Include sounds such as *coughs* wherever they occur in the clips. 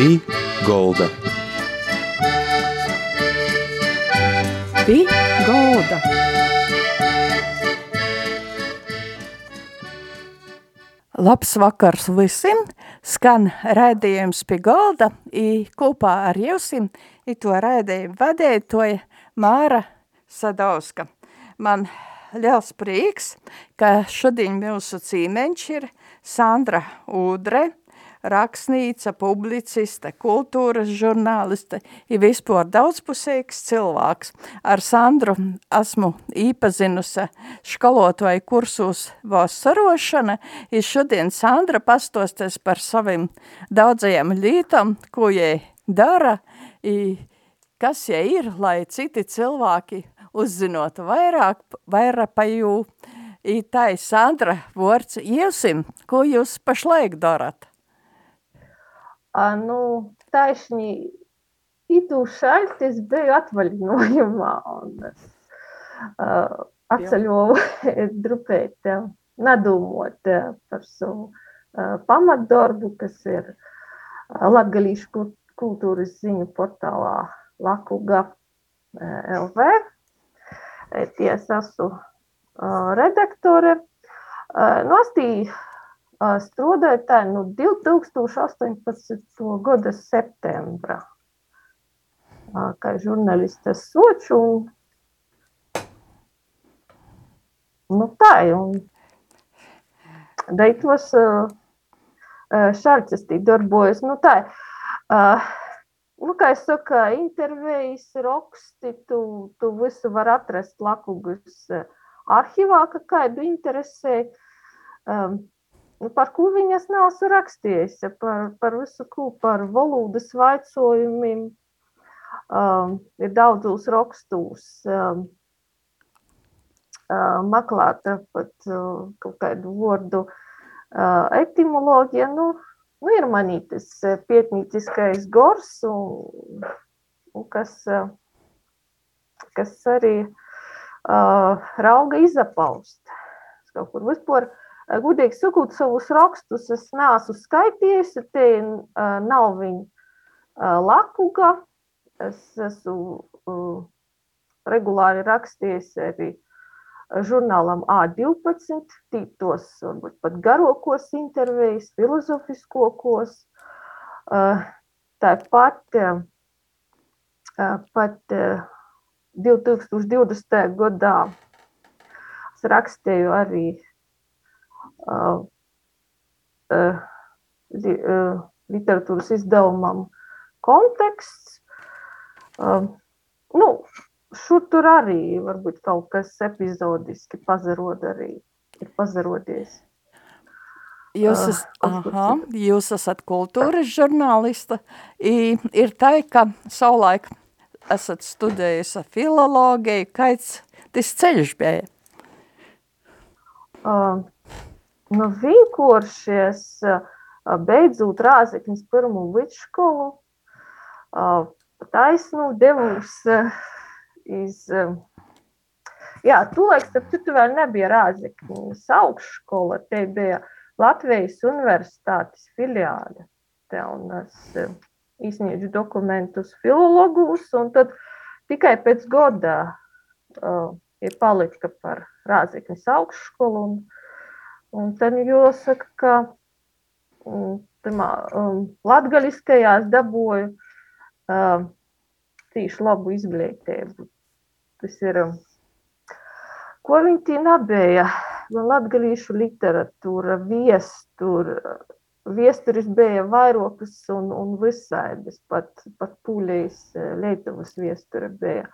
Pī Golda. Pī Golda. Labs vakars visiem! Skan raidījums pie galda, i kopā ar jausim, i to raidījumu vadētoja Māra Sadauska. Man liels prieks, ka šodien mūsu cīmeņš ir Sandra Udre, rakstnīca, publiciste, kultūras žurnāliste, ir vispār daudzpusīgs cilvēks. Ar Sandru esmu īpazinusi skolotāju kursos vasarošana, ir šodien Sandra pastosties par saviem daudzajiem lītam, ko jai dara, kas jai ir, lai citi cilvēki uzzinot vairāk, vairāk pa jū. I tai Sandra, vārds iesim, ko jūs pašlaik darat? A, nu, taisni itu šalti es biju atvaļinājumā un es uh, atceļoju drupēt, nedomot par savu uh, pamatdarbu, kas ir latgalīšu kultūras ziņu portālā Lakuga LV. Es esmu redaktore. Nostīju strādāju tā no 2018. gada septembra, kā žurnāliste soču. Un, nu tā, un deitos šāds es tī darbojos. Nu tā, nu kā es saku, intervijas, raksti, tu, tu visu var atrast Lakugas arhivā, ka kādu interesē. Um, Nu, par ko viņas nav rakstījis, par, par visu ko, par valodas vaicojumiem, um, ir daudzos rakstos um, uh, meklēta pat uh, kaut kādu vārdu uh, etimoloģija, nu, nu ir manītis pietnīciskais gors, un, un kas, uh, kas arī uh, rauga izapaust. Kaut kur vispār uh, Gudīgi sakot, savus rakstus es neesmu skaitījusi, te nav viņa lakuga. Es esmu regulāri rakstījusi arī žurnālam A12, tītos varbūt pat garokos intervijas, filozofiskokos. Tāpat pat 2020. gadā es rakstīju arī literatūras izdevumam konteksts. Nu, šur tur arī varbūt kaut kas epizodiski pazarod arī ir pazarodies. Jūs, es, aha, jūs esat kultūras žurnālista. I, ir tā, ka savulaik esat studējusi filologiju. Kāds tas ceļš bija? Uh, nu, vienkāršies beidzot Rāzekņas pirmo vidškolu, taisnu devus iz, jā, tūlēk, starp citu vēl nebija Rāzekņas augšskola, te bija Latvijas universitātes filiāde. Te un es izsniedzu dokumentus filologus, un tad tikai pēc goda uh, ir palika par Rāzekņas augšskolu, un Un tad jāsaka, ka mm, pirmā, um, latgaliskajās dabūju uh, tīši labu izglītību. Tas ir, ko viņi tī nabēja, man latgalīšu literatūra, viestur, viesturis bija vairokas un, un visaidas, pat, pat pūļejas uh, Lietuvas viestura bija.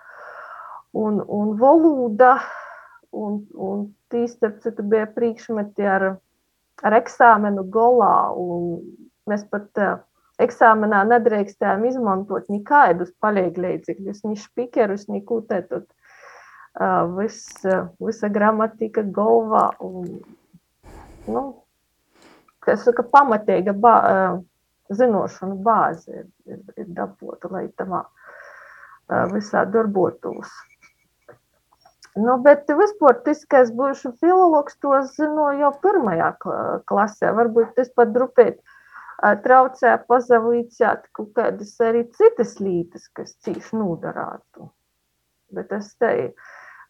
Un, un valoda, uh, un, un tī starp citu bija priekšmeti ar, ar eksāmenu golā, un mēs pat uh, eksāmenā nedrīkstējām izmantot nekādus palīglīdzekļus, ni špikerus, ni kūtētot. Uh, vis, uh, visa gramatika galvā un, nu, kas saka, pamatīga bā, uh, zinošanu bāze ir, ir, ir dabūta, lai tamā visā darbotos. Nu, bet vispār tas, ka es būšu filologs, to zinu jau pirmajā klasē. Varbūt tas pat drupēt traucē pazavīcēt kaut kādas arī citas lītas, kas cīši nodarātu. Bet es te,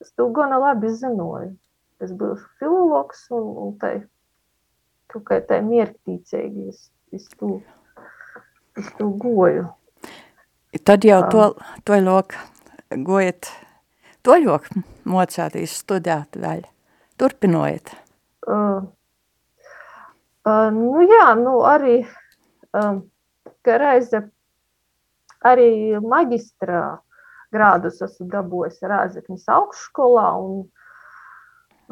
es to gana labi zinoju. Es biju filologs un, un tai kaut kā tai mierktīcīgi es, es to, es to goju. Tad jau to, to lok gojat, to lok mocātīs studēt vēl, turpinojiet. Uh, uh, nu jā, nu arī, um, reize arī maģistrā grādus esmu dabūjis Rāzekņas augšskolā un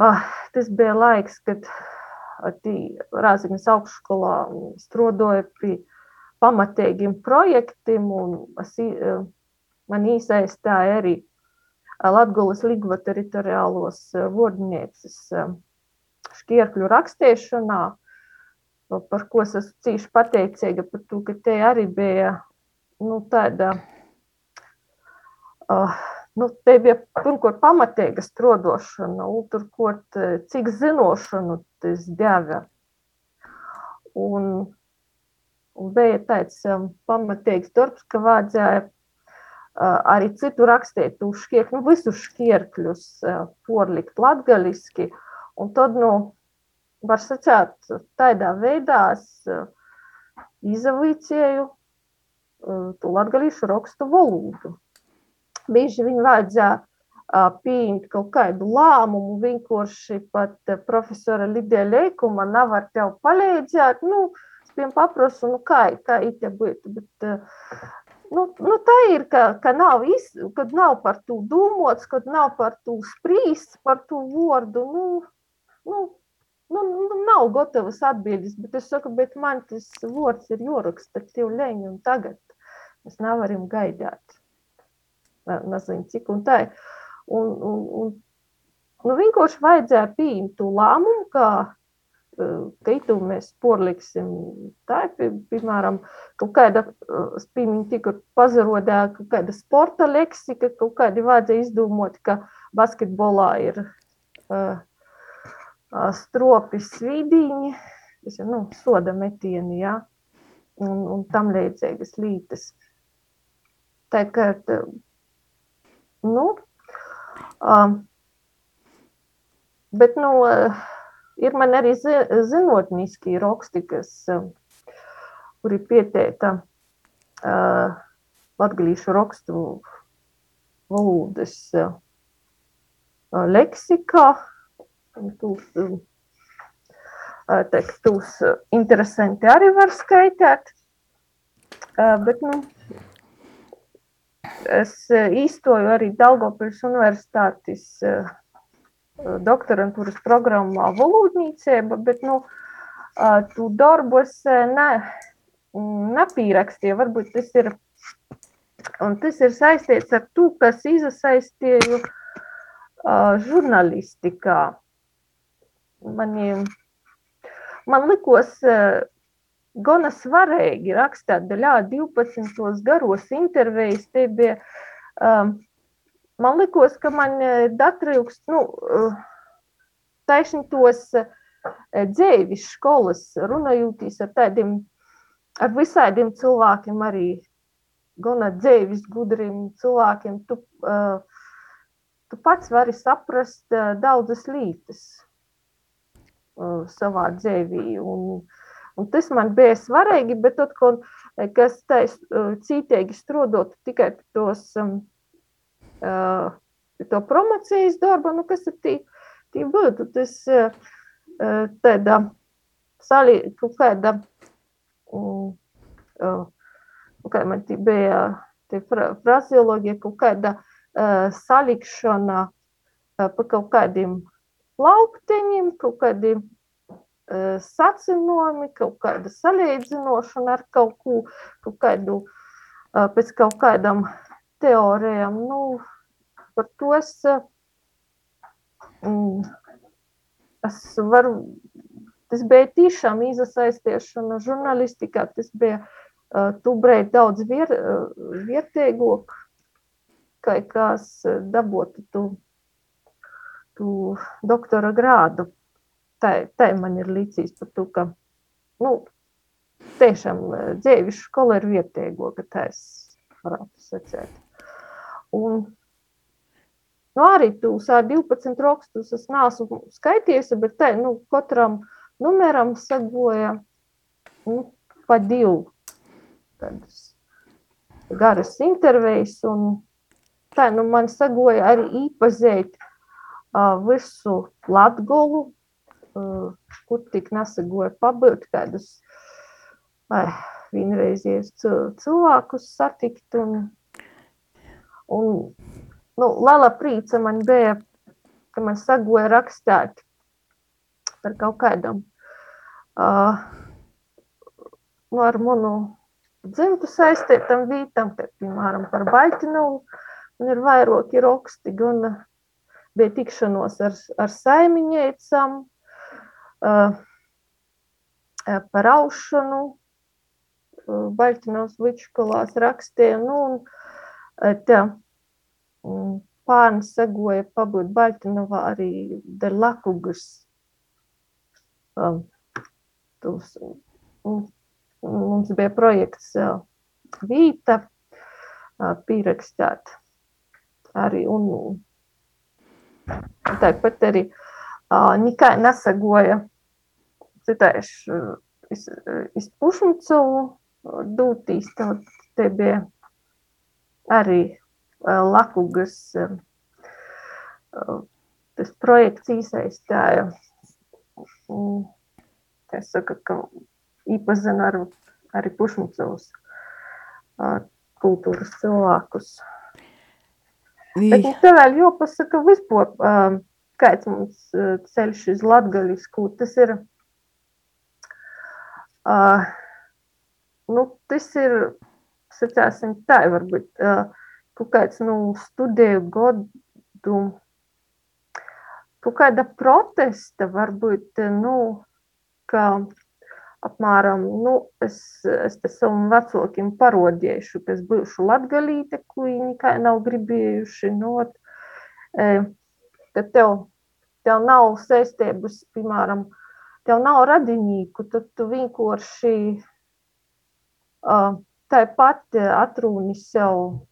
uh, tas bija laiks, kad Rāzekņas augšskolā strodoja pie pamatīgiem projektiem es, man īsaistāja arī Latgulas Ligva teritoriālos vordnieces šķierkļu rakstiešanā, par ko es esmu cīši pateicīga, par to, ka te arī bija nu, tāda, uh, nu, te bija pirmkārt pamatīga strodošana, turkot, cik zinošanu tas deva. Un, un bija tāds um, pamatīgs darbs, ka vajadzēja arī citu rakstīt uz šķiek, nu, visus šķierkļus porlikt latgaliski, un tad, nu, var sacēt, tādā veidā es izavīcēju to latgalīšu rakstu valodu. Bieži viņu vajadzēja pieņemt kaut kādu lēmumu, vienkārši pat profesora Lidija Leikuma nav ar tev palīdzēt, nu, es piemēram paprasu, nu, kā, kā ite būtu, bet Nu, nu tā ir, ka, ka nav iz, kad nav par to domāts, kad nav par to spriests, par to vārdu. Nu, nu, nu, nu, nav gatavas atbildes, bet es saku, bet man tas vārds ir jāraksta tev leņi un tagad. Mēs nevaram gaidāt. Nezinu, cik un tā. Un, un, un, nu, vienkārši vajadzēja pieņemt to lēmumu, ka Kaitu mēs porliksim tā, piemēram, kaut kāda, es pieņemu tikai pazarodē, kaut kāda sporta leksika, kaut kādi vajadzēja izdomot, ka basketbolā ir uh, stropi svīdīņi, tas ir, nu, soda metieni, jā, un, un tam līdzīgas lītes. Tā kā, nu, um, bet, nu, uh, Ir man arī zinātniski raksti, kas, um, kuri pieteikta uh, latgalīšu rakstu valodas uh, leksikā. Tūs, uh, tekstus interesanti arī var skaitīt. Uh, bet, nu, es īstoju arī Daugavpils universitātes uh, doktorantūras programmā valodniecība, bet nu, tu darbos ne, nepīrakstīja. Varbūt tas ir, un tas ir saistīts ar to, kas izasaistīju žurnālistikā. Mani, man likos gana svarīgi rakstīt daļā 12 garos intervijas. Te bija um, man likos, ka man ir datrīgs, nu, taisni tos dzēvis skolas, runājotīs ar tādiem, ar visādiem cilvēkiem arī, gana dzēvis gudriem cilvēkiem, tu, tu pats vari saprast daudzas lītas savā dzēvī, un, un tas man bija svarīgi, bet tad, kas tais cītīgi strodot tikai tos um, to promocijas darbu, nu, kas ir tī, tī būtu. Tas tāda sali, kaut kāda, kā man tī bija, tie frazioloģija, kaut kāda salikšana pa kaut kādiem laukteņiem, kaut kādiem sacinojumi, kaut kāda salīdzinošana ar kaut ko, kaut kādu, pēc kaut kādam teorijām, nu, par to es, mm, es varu, tas bija tiešām izasaistīšana žurnālistikā, tas bija tūbrēt daudz vier, viertīgāk, kā kās dabotu tu, tu doktora grādu. Tā, tā man ir līdzīs par to, ka, nu, tiešām dzīves skola ir vietējo, ka tā es varētu sacēt. Un, nu, arī tūs 12 rakstus es neesmu skaitījusi, bet te, nu, katram numeram sagoja nu, pa divu tādas garas intervijas, un tā, nu, man sagoja arī īpazēt uh, visu Latgolu, uh, kur tik nesagoja pabūt kādus ai, vienreizies cilvēkus satikt. Un, un nu, liela prīca man bija, ka man sagoja rakstēt par kaut kādam uh, nu, ar manu dzimtu saistītam vītam, kā, piemēram, par Baitinovu. Un ir vairāki raksti, gan bija tikšanos ar, ar saimiņēcam, uh, par aušanu, Baļķinovs Vičkolās rakstīja, nu, un tā pārni segoja pabūt Baļķinovā arī dar lakugas. Um, tos, mums bija projekts uh, Vīta uh, pierakstāt arī, un tāpat arī uh, nekai nesagoja citaiši iz, iz Pušnicovu dūtīs, tad te bija arī Lakugas tas projekts īsaistāja. Es saku, ka īpazina ar, arī Pušnicovas kultūras cilvēkus. Vī. Bet nu, te vēl jāpasaka vispār, kāds mums ceļš uz latgaļisku, tas ir nu, tas ir, sacāsim, tā varbūt uh, kaut kāds nu, studiju godu, kaut kāda protesta, varbūt, nu, ka apmēram, nu, es, es te savam vecākiem parodiešu, ka es bijušu latgalīte, ko viņi kā nav gribējuši, nu, e, ka tev, tev nav saistības, piemēram, tev nav radinīku, tad tu vienkārši uh, tāpat atrūni sev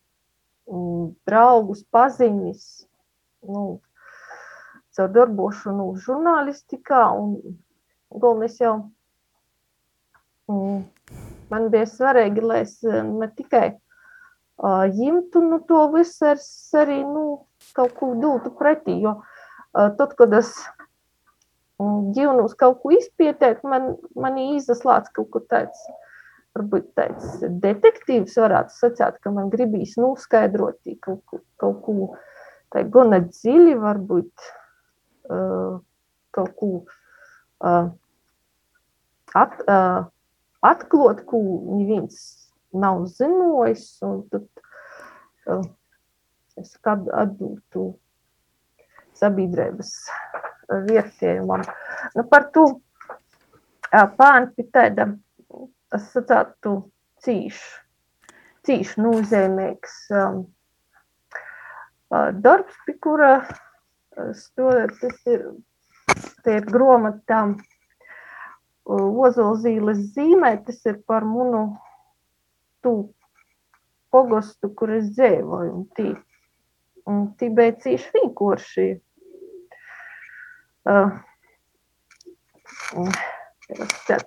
draugus, paziņas, nu, caur darbošanu žurnālistikā un galvenais jau um, man bija svarīgi, lai es ne tikai uh, ņemtu nu, to visu, es arī nu, kaut ko dotu pretī, jo uh, tad, kad es ģivnus kaut ko izpietēt, man, man izslāts kaut ko tāds, varbūt tāds detektīvs varētu sacīt, ka man gribīs noskaidrot kaut ko, kaut ko tā gana dziļi, varbūt uh, kaut ko uh, at, uh, atklot, ko neviens nav zinojis, un tad uh, es atdūtu sabiedrības vērtējumam. Nu, par to pānti tāda, es sacātu, cīši, cīši nozīmīgs um, darbs, pie kura stojot, tas ir, tie ir gromatām Ozolzīles zīmē, tas ir par munu tū pogostu, kur es dzēvoju, un tī, un tī bija cīši vienkārši uh,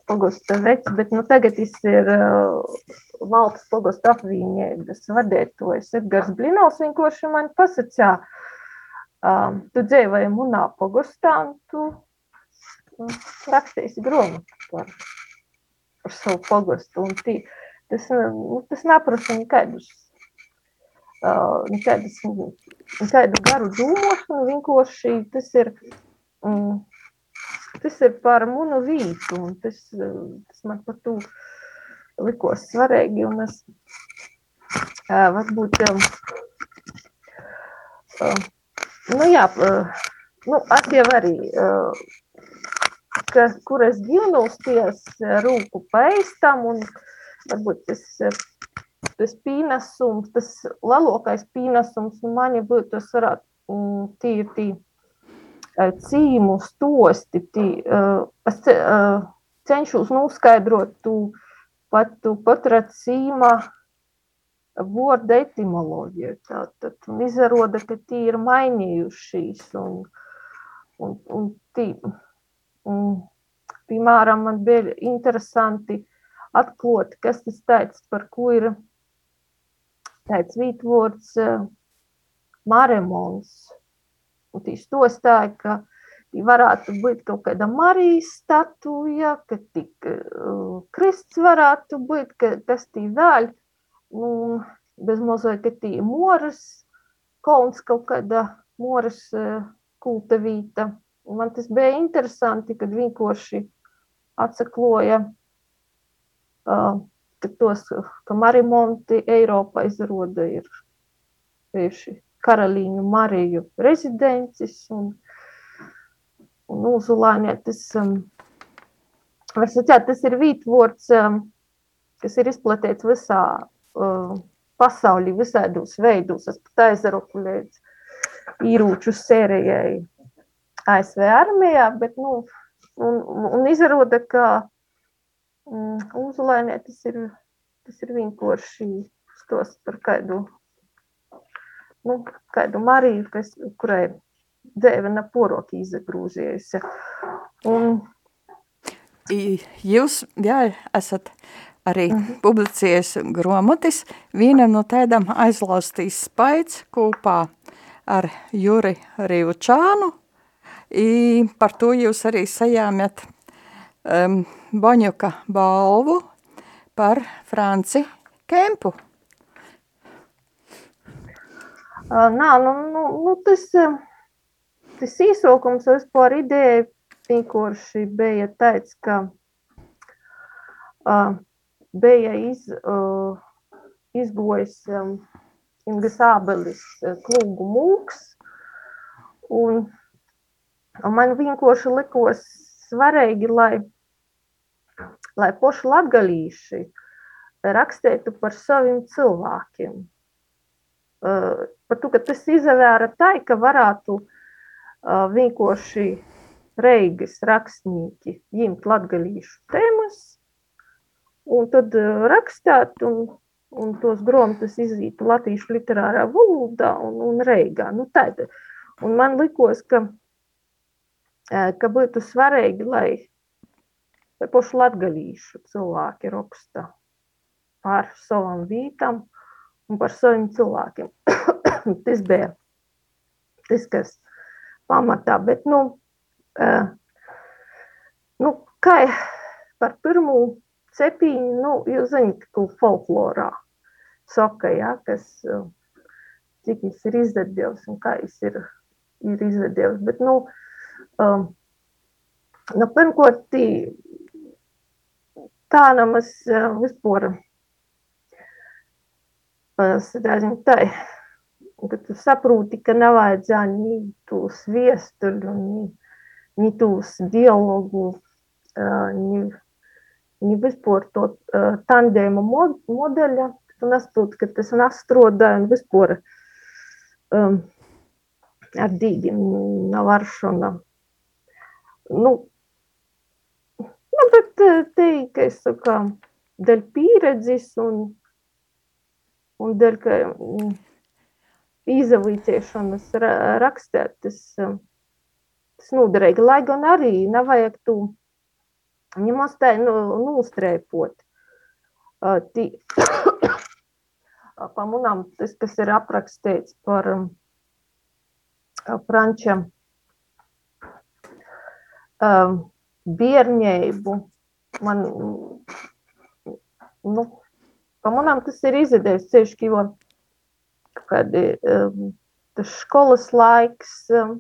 pogosta vecs, bet nu, tagad tas ir uh, valsts pogosta apvienības vadētojas Edgars Blinovs, vienkārši man pasacā, um, tu dzīvoji munā pogostā, un tu um, rakstīsi gromatu par, par savu pogostu, un tī, tas, nu, tas neprasa nekādus Uh, nekādas, nekādu garu dūmošanu, vienkārši tas ir Un tas ir par munu vītu, un tas, tas man par to likos svarīgi, un es varbūt, nu jā, nu, es jau arī, ka, kur es ģilnūsties rūku paistam, un varbūt tas, tas pīnesums, tas lielākais pīnesums, nu, mani būtu, tas varētu tīri, tīri cīmu stosti. Tī, es cenšos noskaidrot tu, pat tu patracīma vārda etimoloģiju. Tātad, un izrāda, ka tie ir mainījušies. Un, un, un tī, un, piemēram, man bija interesanti atklāt, kas tas tāds, par ko ir tāds vītvords maremons. Un tī stostāja, ka tī varētu būt kaut kāda Marijas statuja, ka tik uh, krists varētu būt, ka kas tī vēl. Nu, bez mazliet, ka tī moras, kolns kaut kāda moras uh, kulta vīta. Un man tas bija interesanti, kad vienkārši atsakloja uh, ka tos, ka Marimonti Eiropā izroda ir tieši karalīņu Mariju rezidencis un, un Uzulānē tas, um, var sacīt, tas ir vītvords, um, kas ir izplatīts visā uh, pasaulī, visādos veidos. Es pat aizraku līdz īrūču sērijai ASV armijā, bet, nu, un, un izrāda, ka Mm, Uzulainē tas ir, tas ir vienkārši stos par kādu, nu, kādu Mariju, kas, kurai dēva na poroki izagrūzies. Un... Jūs, jā, esat arī mm -hmm. publicējies gromotis, vienam no tēdam aizlaustīs spaids kopā ar Juri Rīvučānu, I par to jūs arī sajāmjat um, Baņuka balvu par Franci Kempu. Nā, nu, nu, nu tas, tas īsokums vispār ideja vienkārši bija tāds, ka uh, bija iz, uh, izgojis um, Ingas Ābelis klūgu mūks, un, un man vienkārši likos svarīgi, lai lai poši latgalīši rakstītu par saviem cilvēkiem. Uh, par to, ka tas izavēra tā, ka varētu uh, vienkārši reigas rakstnieki ņemt latgalīšu tēmas un tad uh, rakstāt un, un tos gromtus izītu latīšu literārā valodā un, un reigā. Nu, tāda. Un man likos, ka, ka būtu svarīgi, lai pašu latgalīšu cilvēki raksta par savam vītam un par saviem cilvēkiem. *coughs* tas bija tas, kas pamatā, bet, nu, uh, nu kā par pirmo cepīņu, nu, jūs zināt, ka folklorā saka, ja, kas, uh, cik viņš ir izdevies un kā viņš ir, ir izdevies, bet, nu, um, nu, pirmkārt, tānamas vispār strādājot tā, ka tu saproti, ka nevajadzēja ni tos viestuļu, ni, ni tos dialogu, ni, ni vispār to tandēma modeļa, tu nesproti, ka tas nastrodāja un vispār um, ar dīgiem navaršana. Nu, Nu, bet te, ka es saku, dēļ pieredzes un, un dēļ, ka mm, izavīciešanas rakstēt, tas, eh, tas noderīgi. Lai gan arī nevajag tu ņemos tā nu, nūstrēpot. Tī, *coughs* pa munām tas, kas ir aprakstīts par Franča um, bērnību. Man, nu, pamanām, tas ir izdevies ceļš, jo kad um, tas skolas laiks, um,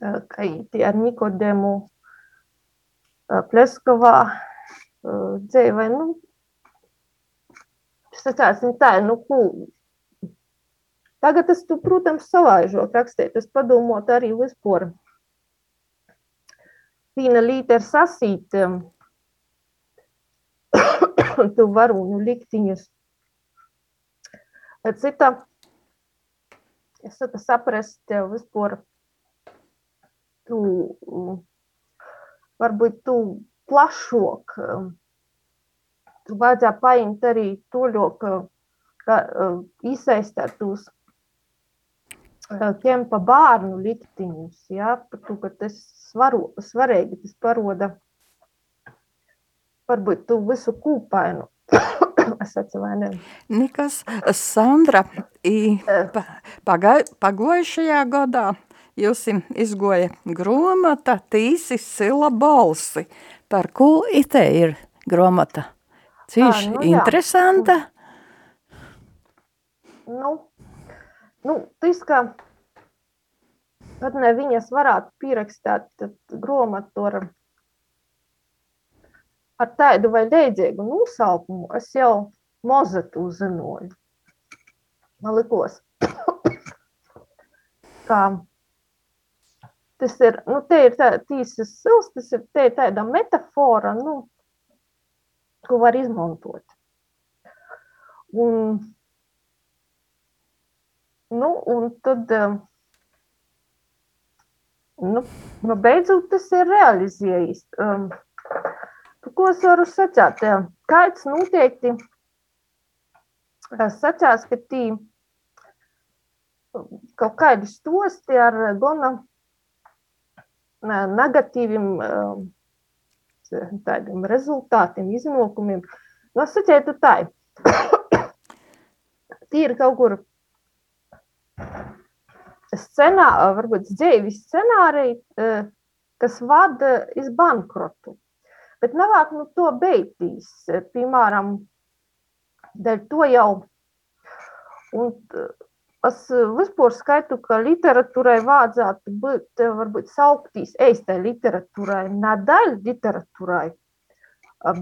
kā tie ar Nikodemu uh, Pleskovā uh, dzīvē, nu, sacāsim tā, nu, ko, Tagad es, tu, protams, savaižot rakstīt, es padomot arī vispār viena līdera sasīt um, *laughs* tu varūņu liktiņus. Cita, es saku saprast vispār, tu, varbūt tu plašok um, tur vajadzēja paimt arī to, ka, izsaistāt tos ķempa bērnu liktiņus, ja, par to, ka tas svaro, svarīgi, tas paroda varbūt tu visu kūpainu. *coughs* es atcevainoju. Nikas, Sandra, i, pa, pagai, pagojušajā gadā jūs izgoja gromata tīsi sila balsi. Par ko ite ir gromata? Cīši nu, interesanta? Nu, nu, tas, ka pat ne viņas varētu pierakstāt gromatu ar ar tādu vai līdzīgu nosaukumu es jau mozetu uzzināju. Man likos, *coughs* ka tas ir, nu, te ir tā, tīsas sils, tas ir, te ir tāda metafora, nu, ko var izmantot. Un, nu, un tad, nu, nu beidzot tas ir realizējis. Um, Ko es varu sacīt? Kaits noteikti sacās, ka tī kaut kādi stosti ar gana negatīviem tādiem rezultātiem, iznākumiem. Nu, es sacītu tā, tīri kaut kur scenā, varbūt dzīves scenārija, kas vada iz bankrotu. Bet nevāk nu to beigtīs, piemēram, dēļ to jau. Un es vispār skaitu, ka literatūrai vajadzētu būt, varbūt sauktīs eistai literatūrai, ne daļa literatūrai,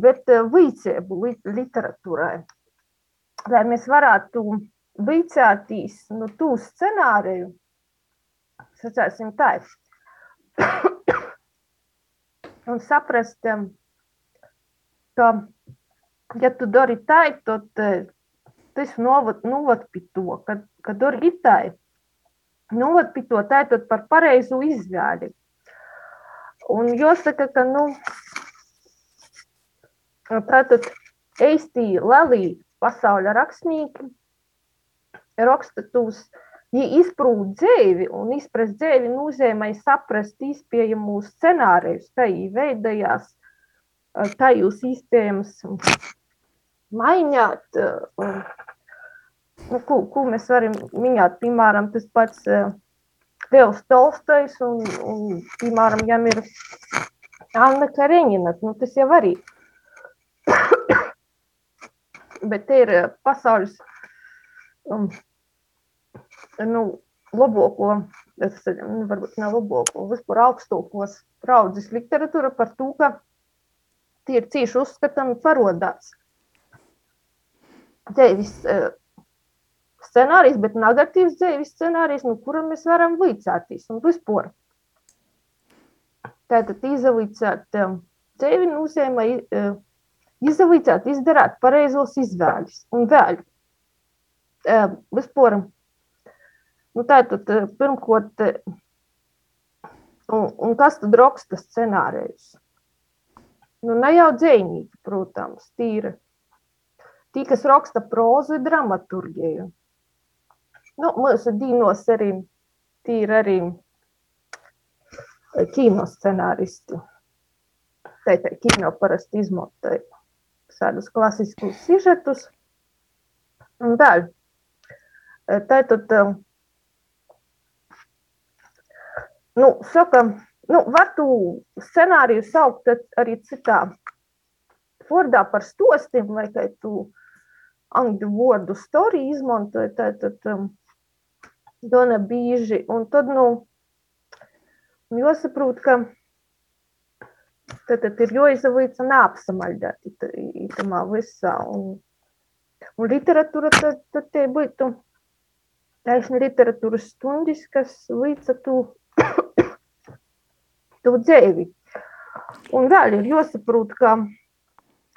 bet vicēbu literatūrai. Lai mēs varētu vicētīs nu, tū scenāriju, sacēsim tā, *coughs* un saprast, ka, ja tu dari tā, tad tas novad, novad pie to, ka, ka dari tā, novad pie to tātad par pareizu izvēli. Un jāsaka, ka, nu, tātad īsti lielī pasaules rakstnieki raksta tos, ja izprūt dzīvi un izprast dzīvi nozīmē saprast izpējamus scenārijus, kā veidojās tajos sistēmas mainīt. Nu, ko, ko mēs varam minēt? Piemēram, tas pats Liels Tolstojs un, un piemēram, jām ir Anna Kareņina. Nu, tas jau arī. Bet te ir pasaules um, nu, labāko, nu, varbūt ne labāko, vispār augstākos raudzes literatūra par to, ka tie ir cīši uzskatami parodās. Dzīves uh, scenārijs, bet negatīvs dzīves scenārijs, no kura mēs varam līdzēties un vispār. Tātad izavīcēt um, dzīvi nozīmē uh, izavīcēt, izdarāt pareizos izvēles. Un vēl, uh, vispār, nu tātad uh, un, un kas tad raksta scenārijus? Nu, ne jau dzēnīgi, protams, tīri. Tī, kas raksta prozu, ir dramaturgiju. Nu, mūsu dīnos arī tīri arī eh, kino scenāristi. Tā ir kino parasti izmantoja tādus klasiskus sižetus. Vēl, eh, tā tad, eh, nu, saka, Nu, var tu scenāriju saukt arī citā fordā par stostiem, vai kā tu angļu vārdu story izmantoji, tātad um, dona bīži. Un tad, nu, jāsaprot, ka tad, tad ir jāizavīca neapsamaļdēt itamā visā. Un, un literatūra tad, tad te būtu taisni literatūras stundis, kas līdz tu to dzīvi. Un vēl ir jāsaprot, ka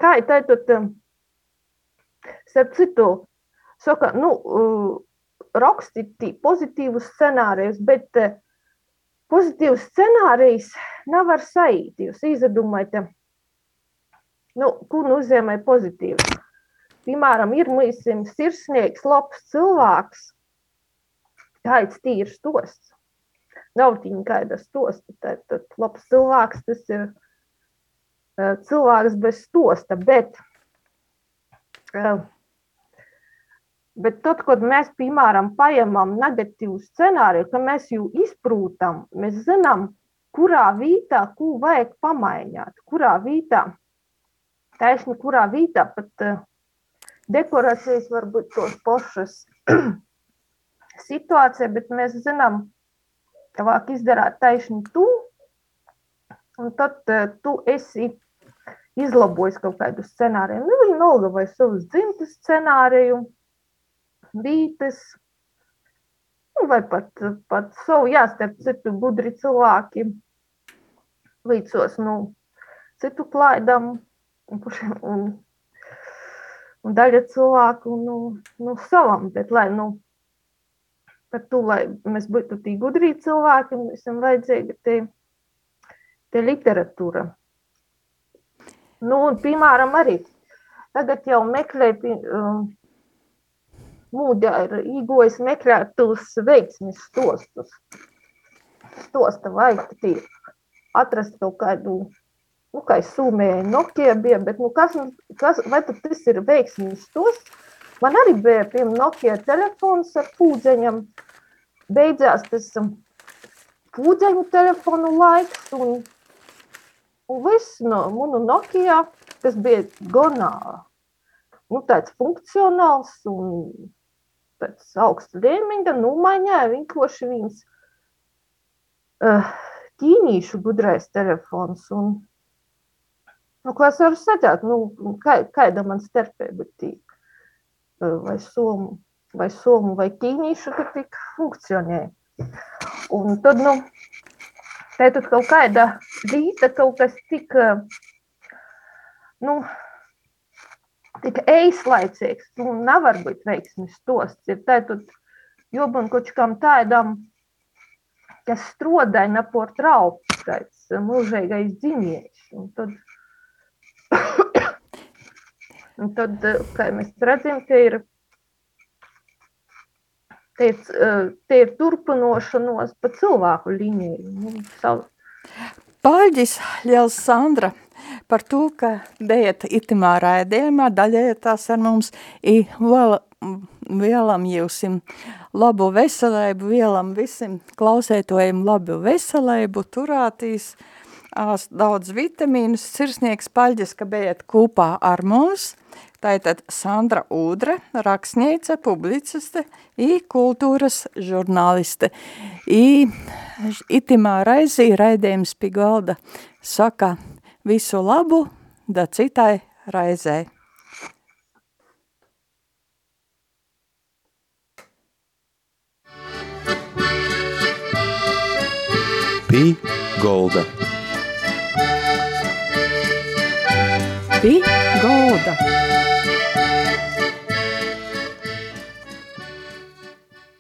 kā ir um, starp citu, saka, nu, rakstīt pozitīvus scenārijus, bet uh, pozitīvs scenārijs nav ar saīti. Jūs izdomājat, nu, ko nozīmē pozitīvi. Piemēram, ir mūsim sirsnieks, labs cilvēks, kāds tīrs tosts. Nav kāda stosta, tad, tad labs cilvēks, tas ir uh, cilvēks bez stosta, bet uh, Bet tad, kad mēs, piemēram, paņemam negatīvu scenāriju, ka mēs jau izprūtam, mēs zinām, kurā vietā, ko vajag pamainīt, kurā vietā, taisni, kurā vietā pat uh, dekorācijas var būt tos pašas *clears throat* situācija, bet mēs zinām, ka vajag izdarīt taisni tu, un tad uh, tu esi izlabojis kaut kādu scenāriju. Nu, vienalga vai savus dzimtas scenāriju, bītes, nu, vai pat, pat savu jāstarp citu gudri cilvēki līdzos, nu, citu klaidam, un, un, un daļa cilvēku, nu, nu savam, bet lai, nu, par to, lai mēs būtu tī gudrī cilvēki, mums visam vajadzīga te, te literatūra. Nu, un, piemēram, arī tagad jau meklēju, um, mūģa ir īgojis meklēt tos veiksmes stostus. Stosta vajag tī atrast kaut kādu, nu, kā es sūmēju, Nokia bija, bet, nu, kas, kas, vai tad tas ir veiksmes stosts? Man arī bija, piemēram, Nokia telefons ar pūdzeņam. Beidzās tas pūdzeņu telefonu laiks un, un viss no munu Nokia, kas bija gonā, nu, tāds funkcionāls un pēc augsta līmeņa nomaiņāja vienkārši viens uh, ķīnīšu gudrais telefons. Un, nu, ko es varu sacīt, nu, kā, kāda man starpība tī, uh, vai somu, vai somu, vai ķīnīšu, ka tik funkcionē. Un tad, nu, tātad kaut kāda rīta kaut kas tik, nu, tik eislaicīgs, nu, nevar būt veiksmis stosts. Ir tātad jābūt kaut kam tādam, kas strodai ne por trauks, tāds mūžīgais dzīvnieks. Un tad, *coughs* un tad, kā mēs redzam, tie ir, tie, tie ir turpinošanos pa cilvēku līniju. Nu, savu. Paļģis, Ļels Sandra, par to, ka dēta itimā raidījumā daļējotās ar mums i vēl, vielam jūsim labu veselību, vielam visiem klausētojiem labu veselību, turātīs daudz vitamīnus, sirsnieks paļģis, ka bijat kopā ar mums, tātad Sandra Ūdre, rakstniece, publiciste i kultūras žurnāliste. I itimā raizī raidījums pie galda saka – Visu labu, da citai raizē. Pī golda. Pī golda.